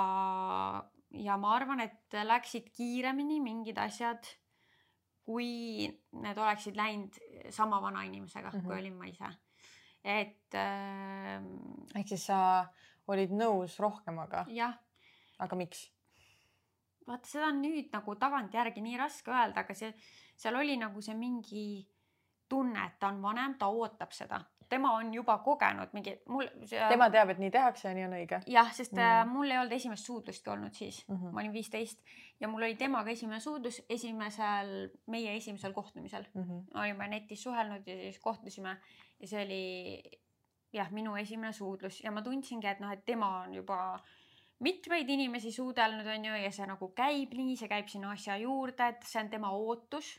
ja ma arvan, et läksid kiiremini mingid asjad, kui need oleksid läinud sama vana inimesega mm, -hmm. kui mhm. olin ma ise et äh,. ehk siis sa olid nõus rohkemaga? jah. aga miks? vaata, seda on nüüd nagu tagantjärgi nii raske öelda, aga see, seal oli nagu see mingi tunne, et ta on vanem, ta ootab seda tema on juba kogenud mingi, mul see.... tema teab, et nii tehakse ja nii on õige. jah, sest mm. mul ei olnud esimest suudlustki olnud siis mm, -hmm. ma olin viisteist ja mul oli temaga esimene suudlus esimesel, meie esimesel kohtumisel mm. -hmm. olime netis suhelnud ja siis kohtusime ja see oli jah, minu esimene suudlus ja ma tundsingi, et noh, et tema on juba mitmeid inimesi suudelnud, on ju, ja see nagu käib nii, see käib sinna asja juurde, et see on tema ootus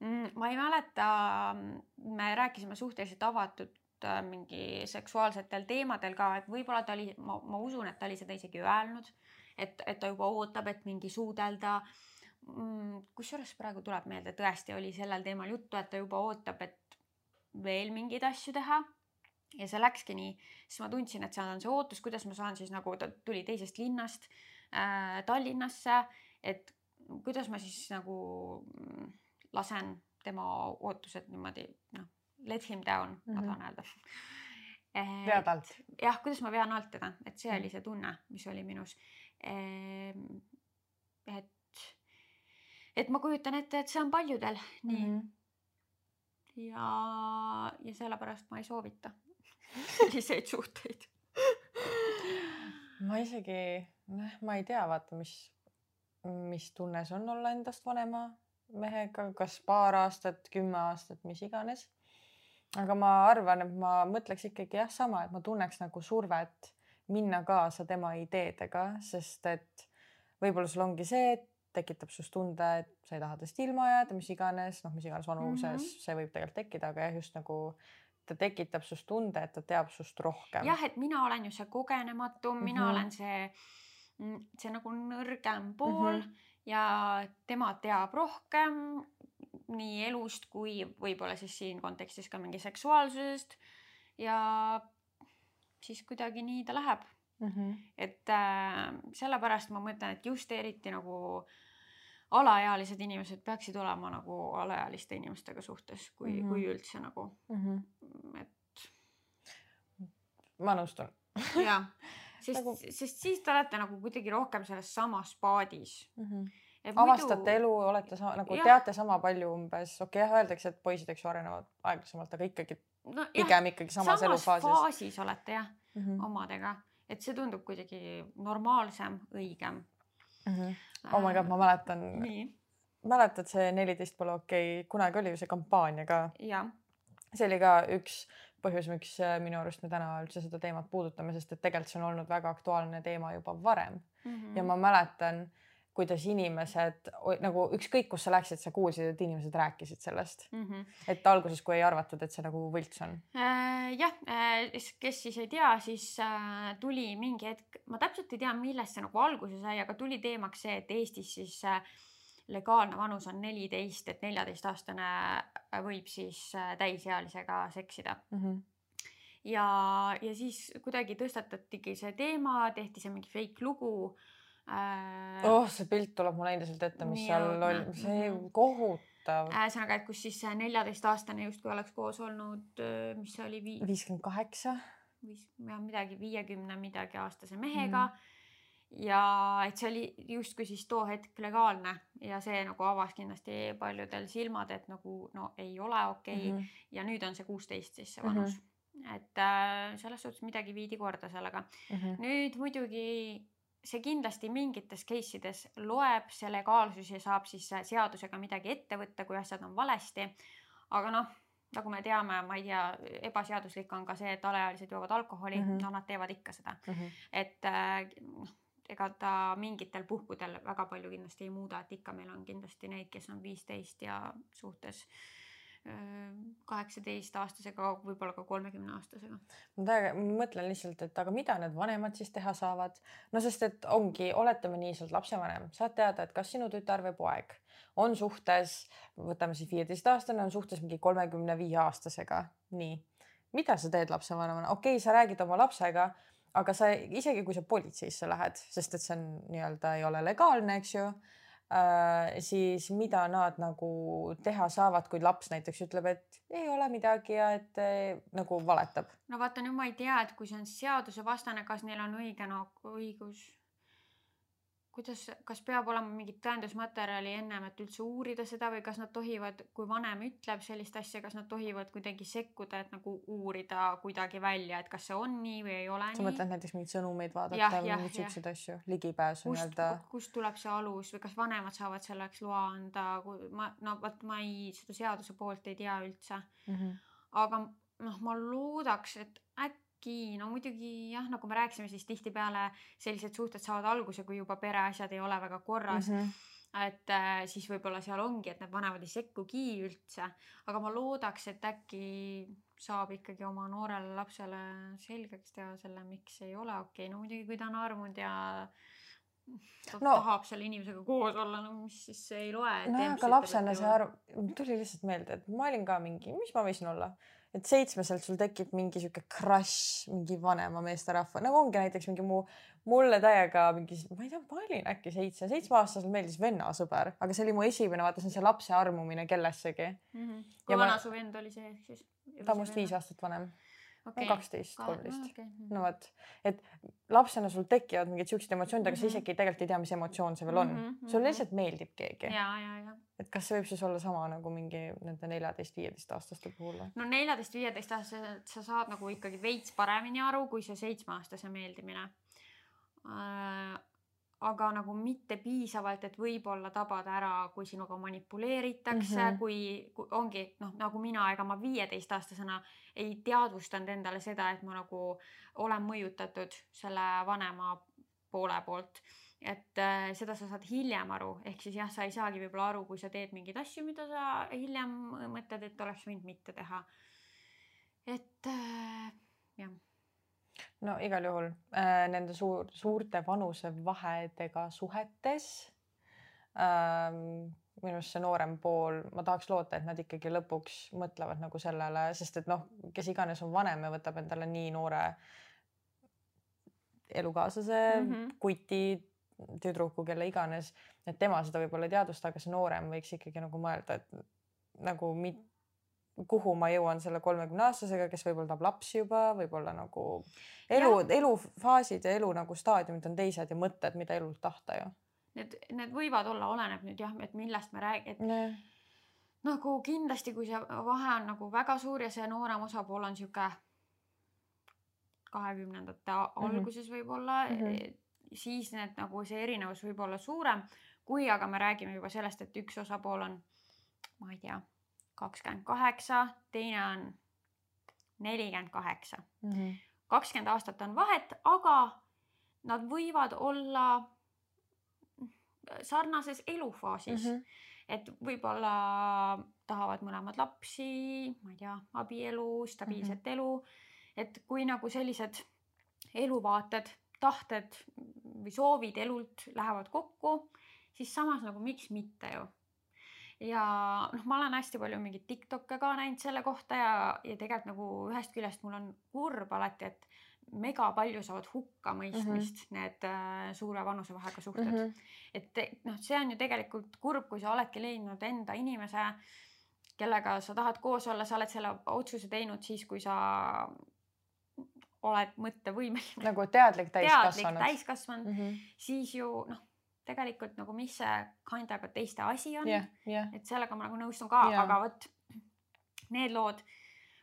ma ei mäleta, me rääkisime suhteliselt avatud äh, mingi seksuaalsetel teemadel ka, et võib-olla ta oli, ma, ma usun, et ta oli seda isegi öelnud, et, et ta juba ootab, et mingi suudelda. Mm, kusjuures praegu tuleb meelde, tõesti oli sellel teemal juttu, et ta juba ootab, et veel mingeid asju teha. ja see läkski nii, siis ma tundsin, et seal on see ootus, kuidas ma saan siis nagu, ta tuli teisest linnast äh, Tallinnasse, et kuidas ma siis nagu mm, lasen tema ootused niimoodi noh, let him down mm, -hmm. ma mhm. tahan öelda vead alt. jah, kuidas ma vean alt teda, et see oli see tunne, mis oli minus. Ehm, et, et ma kujutan ette, et see on paljudel nii mm. -hmm. ja, ja sellepärast ma ei soovita selliseid suhteid ma isegi, noh, ma ei tea, vaata, mis, mis tunne see on olla endast vanema mehega, kas paar aastat, kümme aastat, mis iganes. aga ma arvan, et ma mõtleks ikkagi jah, sama, et ma tunneks nagu survet minna kaasa tema ideedega, sest et võib-olla sul ongi see, et tekitab sinust tunde, et sa ei taha tast ilma jääda, mis iganes, noh, mis iganes vanuses mm -hmm. see võib tegelikult tekkida, aga jah, just nagu ta tekitab sinust tunde, et ta teab sinust rohkem. jah, et mina olen ju see kogenematum mm, -hmm. mina mhm. olen see, mm, see nagu nõrgem pool mm. -hmm ja tema teab rohkem nii elust kui võib-olla siis siin kontekstis ka mingi seksuaalsusest. ja siis kuidagi nii ta läheb mm. -hmm. et äh, sellepärast ma mõtlen, et just eriti nagu alaealised inimesed peaksid olema nagu alaealiste inimestega suhtes, kui mm, -hmm. kui üldse nagu mm, -hmm. et. ma nõustun jah sest nagu..., sest siis te olete nagu kuidagi rohkem selles samas paadis mm. -hmm. Muidu... avastate elu, olete sa, nagu ja. teate sama palju umbes, okei okay,, jah, öeldakse, et poisid, eks ju, arenevad aeglasemalt, aga ikkagi no, pigem ikkagi samas, samas elufaasis. faasis olete jah mm -hmm. omadega, et see tundub kuidagi normaalsem, õigem mm. -hmm. oh my god, ma mäletan. mäletad, see neliteist pole okei okay., kunagi oli ju see kampaania ka. see oli ka üks põhjus, miks äh, minu arust me täna üldse seda teemat puudutame, sest et tegelikult see on olnud väga aktuaalne teema juba varem mm. -hmm. ja ma mäletan, kuidas inimesed nagu ükskõik, kus sa läksid, sa kuulsid, et inimesed rääkisid sellest mm. -hmm. et alguses, kui ei arvatud, et see nagu võlts on äh,. jah äh,, kes siis ei tea, siis äh, tuli mingi hetk, ma täpselt ei tea, millest see nagu alguse sai, aga tuli teemaks see, et Eestis siis äh, legaalne vanus on neliteist, et neljateistaastane võib siis äh, täisealisega seksida mm. -hmm ja, ja siis kuidagi tõstatatigi see teema, tehti see mingi fake lugu äh,. oh, see pilt tuleb mulle endiselt ette, mis seal oli, see kohutav. ühesõnaga, et kus siis neljateistaastane justkui oleks koos olnud, mis see oli? viiskümmend kaheksa. viis, midagi viiekümne midagi aastase mehega mm ja et see oli justkui siis too hetk legaalne ja see nagu avas kindlasti paljudel silmad, et nagu no ei ole okei okay. mm. -hmm. ja nüüd on see kuusteist siis see vanus mm. -hmm. et äh, selles suhtes midagi viidi korda sellega mm. -hmm. nüüd muidugi see kindlasti mingites case ides loeb, see legaalsus ja saab siis seadusega midagi ette võtta, kui asjad on valesti. aga noh, nagu me teame, ma ei tea, ebaseaduslik on ka see, et alaealised joovad alkoholi mm, -hmm. no nad teevad ikka seda mm. -hmm. et noh äh, ega ta mingitel puhkudel väga palju kindlasti ei muuda, et ikka meil on kindlasti neid, kes on viisteist ja suhtes kaheksateist aastasega, võib-olla ka kolmekümne aastasega. ma täiega mõtlen lihtsalt, et aga mida need vanemad siis teha saavad. no sest, et ongi, oletame nii, sa oled lapsevanem, saad teada, et kas sinu tütar või poeg on suhtes, võtame siis viieteistaastane, on suhtes mingi kolmekümne viie aastasega, nii. mida sa teed lapsevanemana, okei okay,, sa räägid oma lapsega aga sa isegi kui sa politseisse lähed, sest et see on nii-öelda ei ole legaalne, eks ju äh,, siis mida nad nagu teha saavad, kui laps näiteks ütleb, et ei ole midagi ja et äh, nagu valetab. no vaata nüüd ma ei tea, et kui see on seadusevastane, kas neil on õige nagu õigus kuidas, kas peab olema mingit tõendusmaterjali ennem, et üldse uurida seda või kas nad tohivad, kui vanem ütleb sellist asja, kas nad tohivad kuidagi sekkuda, et nagu uurida kuidagi välja, et kas see on nii või ei ole sa nii? sa mõtled näiteks mingeid sõnumeid vaadata või mingeid siukseid asju, ligipääsu nii-öelda? kust tuleb see alus või kas vanemad saavad selleks loa anda, ma no vot ma ei, seda seaduse poolt ei tea üldse mm. -hmm. aga noh, ma loodaks, et äkki no muidugi jah, nagu me rääkisime, siis tihtipeale sellised suhted saavad alguse, kui juba pereasjad ei ole väga korras mm. -hmm et äh, siis võib-olla seal ongi, et need vanemad ei sekkugi üldse, aga ma loodaks, et äkki saab ikkagi oma noorele lapsele selgeks teha selle, miks ei ole okei okay., no muidugi, kui ta on armunud ja ta no, tahab selle inimesega koos olla, no mis siis ei loe. nojah, aga lapsena see arv, tuli lihtsalt meelde, et ma olin ka mingi, mis ma võisin olla et seitsmeselt sul tekib mingi sihuke crush mingi vanema meesterahva, nagu ongi näiteks mingi mu, mulle täiega mingi, ma ei tea, ma olin äkki seitse, seitsmeaastaselt meeldis vennasõber, aga see oli mu esimene, vaata, see on see lapse armumine kellessegi mm. -hmm. kui vana ma... su vend oli see siis? ta on must viis aastat vanem okay.. kaksteist, kolmteist. Okay. no vot, et lapsena sul tekivad mingid siuksed emotsioonid, aga mm -hmm. sa mhm. isegi tegelikult ei tea, mis emotsioon see veel on mm. -hmm. sulle lihtsalt meeldib keegi. et kas see võib siis olla sama nagu mingi nende neljateist, viieteistaastaste puhul või? no neljateist, viieteistaastaselt sa saad nagu ikkagi veits paremini aru, kui see seitsmeaastase meeldimine äh, aga nagu mitte piisavalt, et võib-olla tabada ära, kui sinuga manipuleeritakse mm, -hmm. kui, kui ongi noh, nagu mina, ega ma viieteistaastasena ei teadvustanud endale seda, et ma nagu olen mõjutatud selle vanema poole poolt. et äh, seda sa saad hiljem aru, ehk siis jah, sa ei saagi võib-olla aru, kui sa teed mingeid asju, mida sa hiljem mõtled, et oleks võinud mitte teha. et äh, jah no igal juhul äh, nende suur, suurte vanusevahedega suhetes ähm, minu arust see noorem pool, ma tahaks loota, et nad ikkagi lõpuks mõtlevad nagu sellele, sest et noh, kes iganes on vanem ja võtab endale nii noore elukaaslase mm, -hmm. kuti, tüdruku, kelle iganes, et tema seda võib-olla ei teadvusta, aga see noorem võiks ikkagi nagu mõelda, et nagu mit, kuhu ma jõuan selle kolmekümne aastasega, kes võib-olla tahab lapsi juba, võib-olla nagu elu, elufaasid ja elu nagu staadiumid on teised ja mõtted, mida elult tahta ju. Need, need võivad olla, oleneb nüüd jah, et millest me räägime, et nee. nagu kindlasti, kui see vahe on nagu väga suur ja see noorem osapool on sihuke kahekümnendate mm -hmm. alguses võib-olla mm, -hmm. siis need nagu see erinevus võib olla suurem, kui aga me räägime juba sellest, et üks osapool on, ma ei tea kakskümmend kaheksa, teine on nelikümmend kaheksa. Mhm. kakskümmend aastat on vahet, aga nad võivad olla sarnases elufaasis mm. -hmm. et võib-olla tahavad mõlemad lapsi, ma ei tea, abielu, stabiilset mm -hmm. elu. et kui nagu sellised eluvaated, tahted või soovid elult lähevad kokku, siis samas nagu miks mitte ju ja noh, ma olen hästi palju mingeid Tiktok'e ka näinud selle kohta ja, ja tegelikult nagu ühest küljest mul on kurb alati, et mega palju saavad hukkamõistmist mm -hmm. need äh, suure vanusevahega suhted mm. -hmm. et noh, see on ju tegelikult kurb, kui sa oledki leidnud enda inimese, kellega sa tahad koos olla, sa oled selle otsuse teinud siis, kui sa oled mõttevõimeline. nagu teadlik täiskasvanud. teadlik täiskasvanud mm, -hmm. siis ju noh, tegelikult nagu mis see kinda ka teiste asi on yeah,. Yeah. et sellega ma nagu nõustun ka yeah., aga vot need lood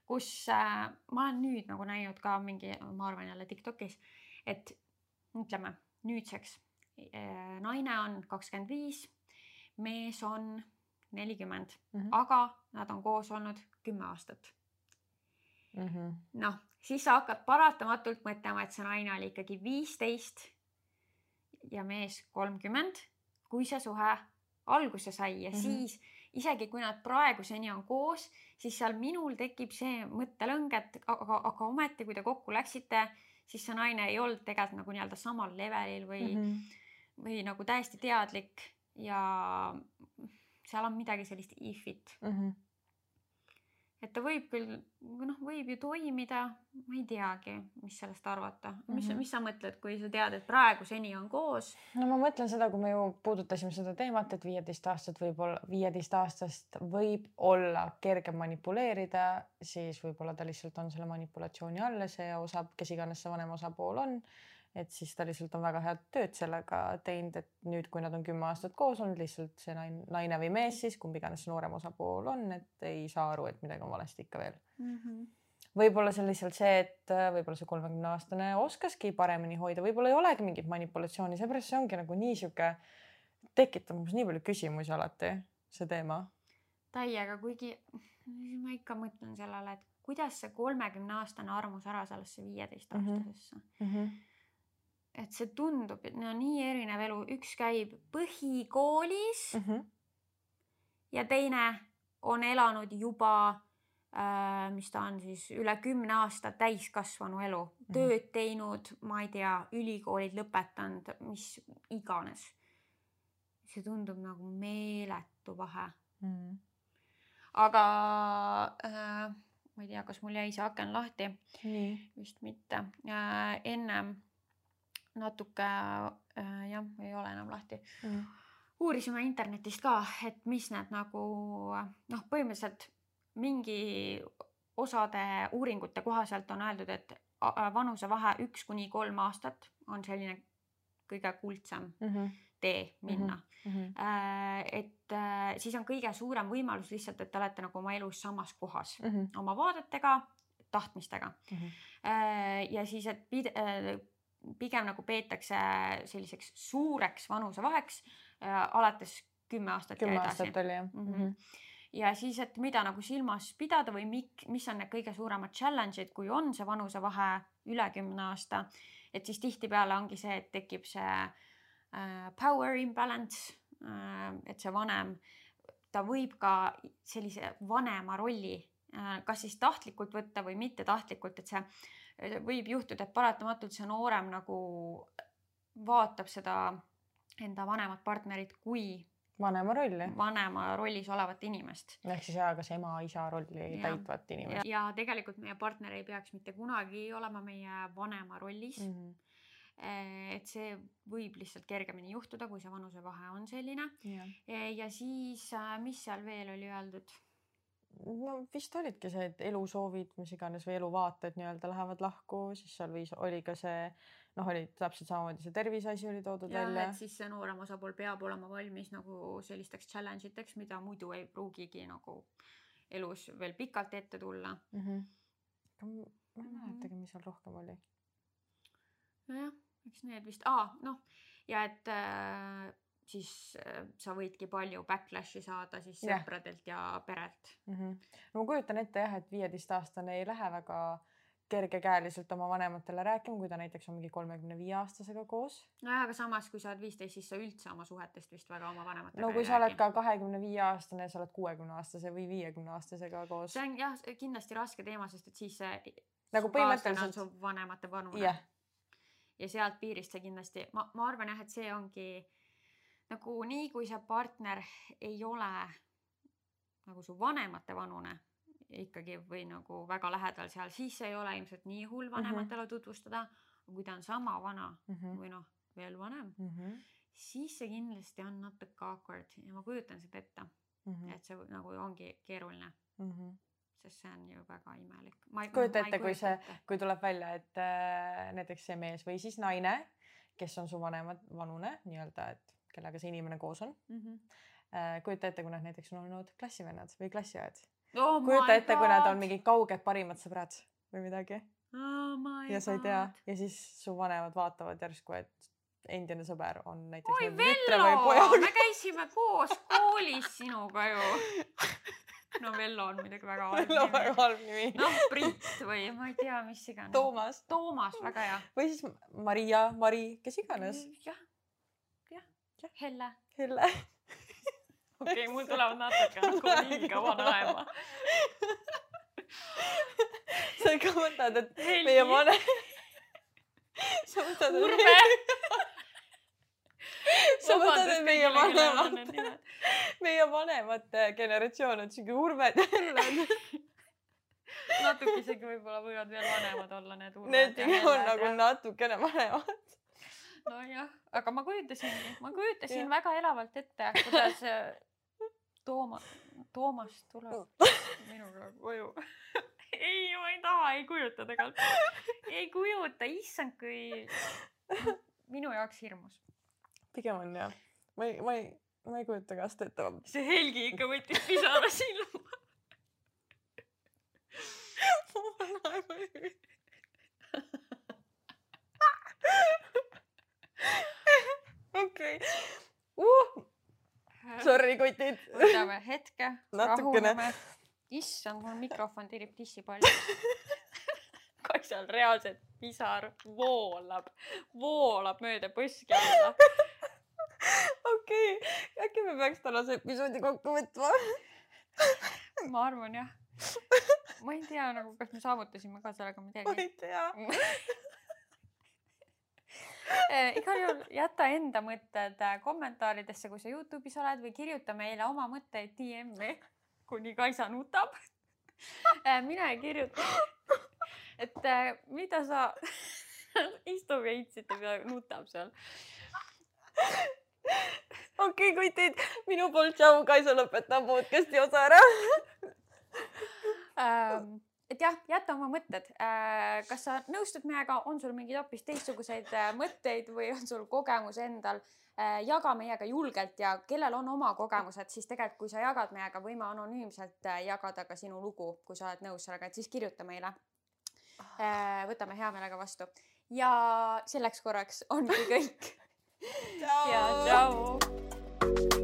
kus äh, ma olen nüüd nagu näinud ka mingi, ma arvan jälle Tiktokis, et ütleme nüüdseks äh, naine on kakskümmend viis, mees on nelikümmend mm, -hmm. aga nad on koos olnud kümme aastat mm -hmm.. noh, siis sa hakkad paratamatult mõtlema, et see naine oli ikkagi viisteist ja mees kolmkümmend, kui see suhe alguse sai ja mm -hmm. siis isegi kui nad praeguseni on koos, siis seal minul tekib see mõttelõng, et aga, aga ometi, kui te kokku läksite, siis see naine ei olnud tegelikult nagu nii-öelda samal levelil või mm, -hmm. või nagu täiesti teadlik ja seal on midagi sellist if'it mm. -hmm et ta võib küll, noh, võib ju toimida, ma ei teagi, mis sellest arvata, mis mm, -hmm. mis sa mõtled, kui sa tead, et praeguseni on koos? no ma mõtlen seda, kui me ju puudutasime seda teemat, et viieteist aastat võib-olla, viieteist aastast võib olla kergem manipuleerida, siis võib-olla ta lihtsalt on selle manipulatsiooni all ja see osa, kes iganes see vanem osapool on et siis ta lihtsalt on väga head tööd sellega teinud, et nüüd, kui nad on kümme aastat koos olnud, lihtsalt see naine, naine või mees siis, kumb iganes see noorem osapool on, et ei saa aru, et midagi on valesti ikka veel mm. -hmm võib-olla see on lihtsalt see, et äh, võib-olla see kolmekümne aastane oskaski paremini hoida, võib-olla ei olegi mingit manipulatsiooni, seepärast see ongi nagu nii sihuke, tekitab minus nii palju küsimusi alati, see teema. täiega, kuigi ma ikka mõtlen sellele, et kuidas see kolmekümne aastane armus ära sellesse viieteist aastasesse mm. -hmm et see tundub, et no nii erinev elu, üks käib põhikoolis mm -hmm. ja teine on elanud juba äh,, mis ta on siis üle kümne aasta täiskasvanu elu mm, -hmm. tööd teinud, ma ei tea, ülikoolid lõpetanud, mis iganes. see tundub nagu meeletu vahe mm. -hmm. aga äh, ma ei tea, kas mul jäi see aken lahti. vist mitte äh,. ennem natuke äh, jah, ei ole enam lahti mm.. uurisime internetist ka, et mis need nagu noh, põhimõtteliselt mingi osade uuringute kohaselt on öeldud, et vanusevahe üks kuni kolm aastat on selline kõige kuldsem mm -hmm. tee minna mm. -hmm. et äh, siis on kõige suurem võimalus lihtsalt, et te olete nagu oma elus samas kohas mm -hmm. oma vaadetega, tahtmistega mm. -hmm. ja siis, et pigem nagu peetakse selliseks suureks vanusevaheks äh, alates kümme aastat kümme aastat oli jah mm. -hmm. ja siis, et mida nagu silmas pidada või mik, mis on need kõige suuremad challenge'id, kui on see vanusevahe üle kümne aasta, et siis tihtipeale ongi see, et tekib see äh, power imbalance äh,, et see vanem, ta võib ka sellise vanema rolli kas siis tahtlikult võtta või mittetahtlikult, et see võib juhtuda, et paratamatult see noorem nagu vaatab seda enda vanemat partnerit kui vanema rolli. vanema rollis olevat inimest. ehk siis jaa, kas ema-isa rolli ja. täitvat inimest. ja tegelikult meie partner ei peaks mitte kunagi olema meie vanema rollis mm. -hmm et see võib lihtsalt kergemini juhtuda, kui see vanusevahe on selline. ja siis, äh, mis seal veel oli öeldud no vist olidki see, et elusoovid, mis iganes või eluvaated nii-öelda lähevad lahku, siis seal viis, oli ka see noh, oli täpselt samamoodi see tervise asi oli toodud ja, välja. siis see noorem osapool peab olema valmis nagu sellisteks challenge iteks, mida muidu ei pruugigi nagu elus veel pikalt ette tulla mm. -hmm. ma ei mhm. mäletagi, mis seal rohkem oli. nojah, eks need vist ah,, noh ja et äh, siis äh, sa võidki palju backlash'i saada siis sõpradelt ja perelt mm. -hmm. no ma kujutan ette jah, et viieteistaastane ei lähe väga kergekäeliselt oma vanematele rääkima, kui ta näiteks on mingi kolmekümne viie aastasega koos. nojah, aga samas, kui sa oled viisteist, siis sa üldse oma suhetest vist väga oma vanematega no kui sa oled ka kahekümne viie aastane, sa oled kuuekümne aastase või viiekümne aastasega koos. see on jah, kindlasti raske teema, sest et siis see nagu põhimõtteliselt su vanemate vanune yeah.. ja sealt piirist see kindlasti, ma, ma arvan jah, et see ongi nagu nii, kui see partner ei ole nagu su vanemate vanune ikkagi või nagu väga lähedal seal, siis see ei ole ilmselt nii hull vanematele mm -hmm. tutvustada. kui ta on sama vana mm -hmm. või noh, veel vanem mm, -hmm. siis see kindlasti on natuke awkward ja ma kujutan seda ette mm. -hmm. et see nagu ongi keeruline mm. -hmm sest see on ju väga imelik. kujuta ette, kui see, kui tuleb välja, et äh, näiteks see mees või siis naine, kes on su vanemad, vanune nii-öelda, et kellega see inimene koos on mm. -hmm. kujuta ette, kui nad näiteks on olnud klassivennad või klassiõed oh. kujuta ette, kui nad on mingid kauged parimad sõbrad või midagi oh. ja sa ei tea ja siis su vanemad vaatavad järsku, et endine sõber on näiteks. oi Vello, me käisime koos koolis sinuga ju no Vello on muidugi väga halb Vello nimi. väga halb nimi. noh, Brit või ma ei tea, mis iganes. Toomas. Toomas, väga hea. või siis Maria, Mari, kes iganes. jah, jah, Helle. Helle okei okay,, mul tulevad natuke nagu liiga vanaema sa ikka mõtled, et Helgi. meie vanem sa mõtled, et Urve sa mõtled, et meie vanemad, meie vanemate generatsioon on siuke Urved ja Helled natuke isegi võib-olla võivad veel vanemad olla need Urved. Need on nagu natukene vanemad. Nojah, aga ma kujutasin, ma kujutasin väga elavalt ette, kuidas Tooma, Toomas tuleb minuga koju ei, ma ei taha, ei kujuta tegelikult. ei kujuta, issand, kui minu jaoks hirmus. pigem on jah. ma ei, ma ei, ma ei kujuta ka seda ette. see Helgi ikka võttis pisara silma. okei. Uh! Sorry, kotid. võtame hetke, rahuneme. issand, mul mikrofon tirib tissipalli Kaisal reaalselt pisar voolab, voolab mööda põski alla. okei okay., äkki me peaks tänase episoodi kokku võtma ma arvan jah. ma ei tea nagu, kas me saavutasime ka sellega midagi. ma ei tea igal juhul jäta enda mõtted äh, kommentaaridesse, kui sa Youtube'is oled või kirjuta meile oma mõtteid DM-i, kuni Kaisa nutab. Eh, mina ei kirjuta. et äh, mida sa istub ja itsite peal, nutab seal. okei okay,, kutid, minu poolt tšau, Kaisa lõpetab podcast'i osa ära um, et jah, jäta oma mõtted. Äh, kas sa nõustud meiega, on sul mingeid hoopis teistsuguseid äh, mõtteid või on sul kogemus endal? Äh, jaga meiega julgelt ja kellel on oma kogemused, siis tegelikult, kui sa jagad meiega, võime anonüümselt jagada ka sinu lugu, kui sa oled nõus sellega, et siis kirjuta meile. võtame hea meelega vastu ja selleks korraks ongi kõik. ja tšau.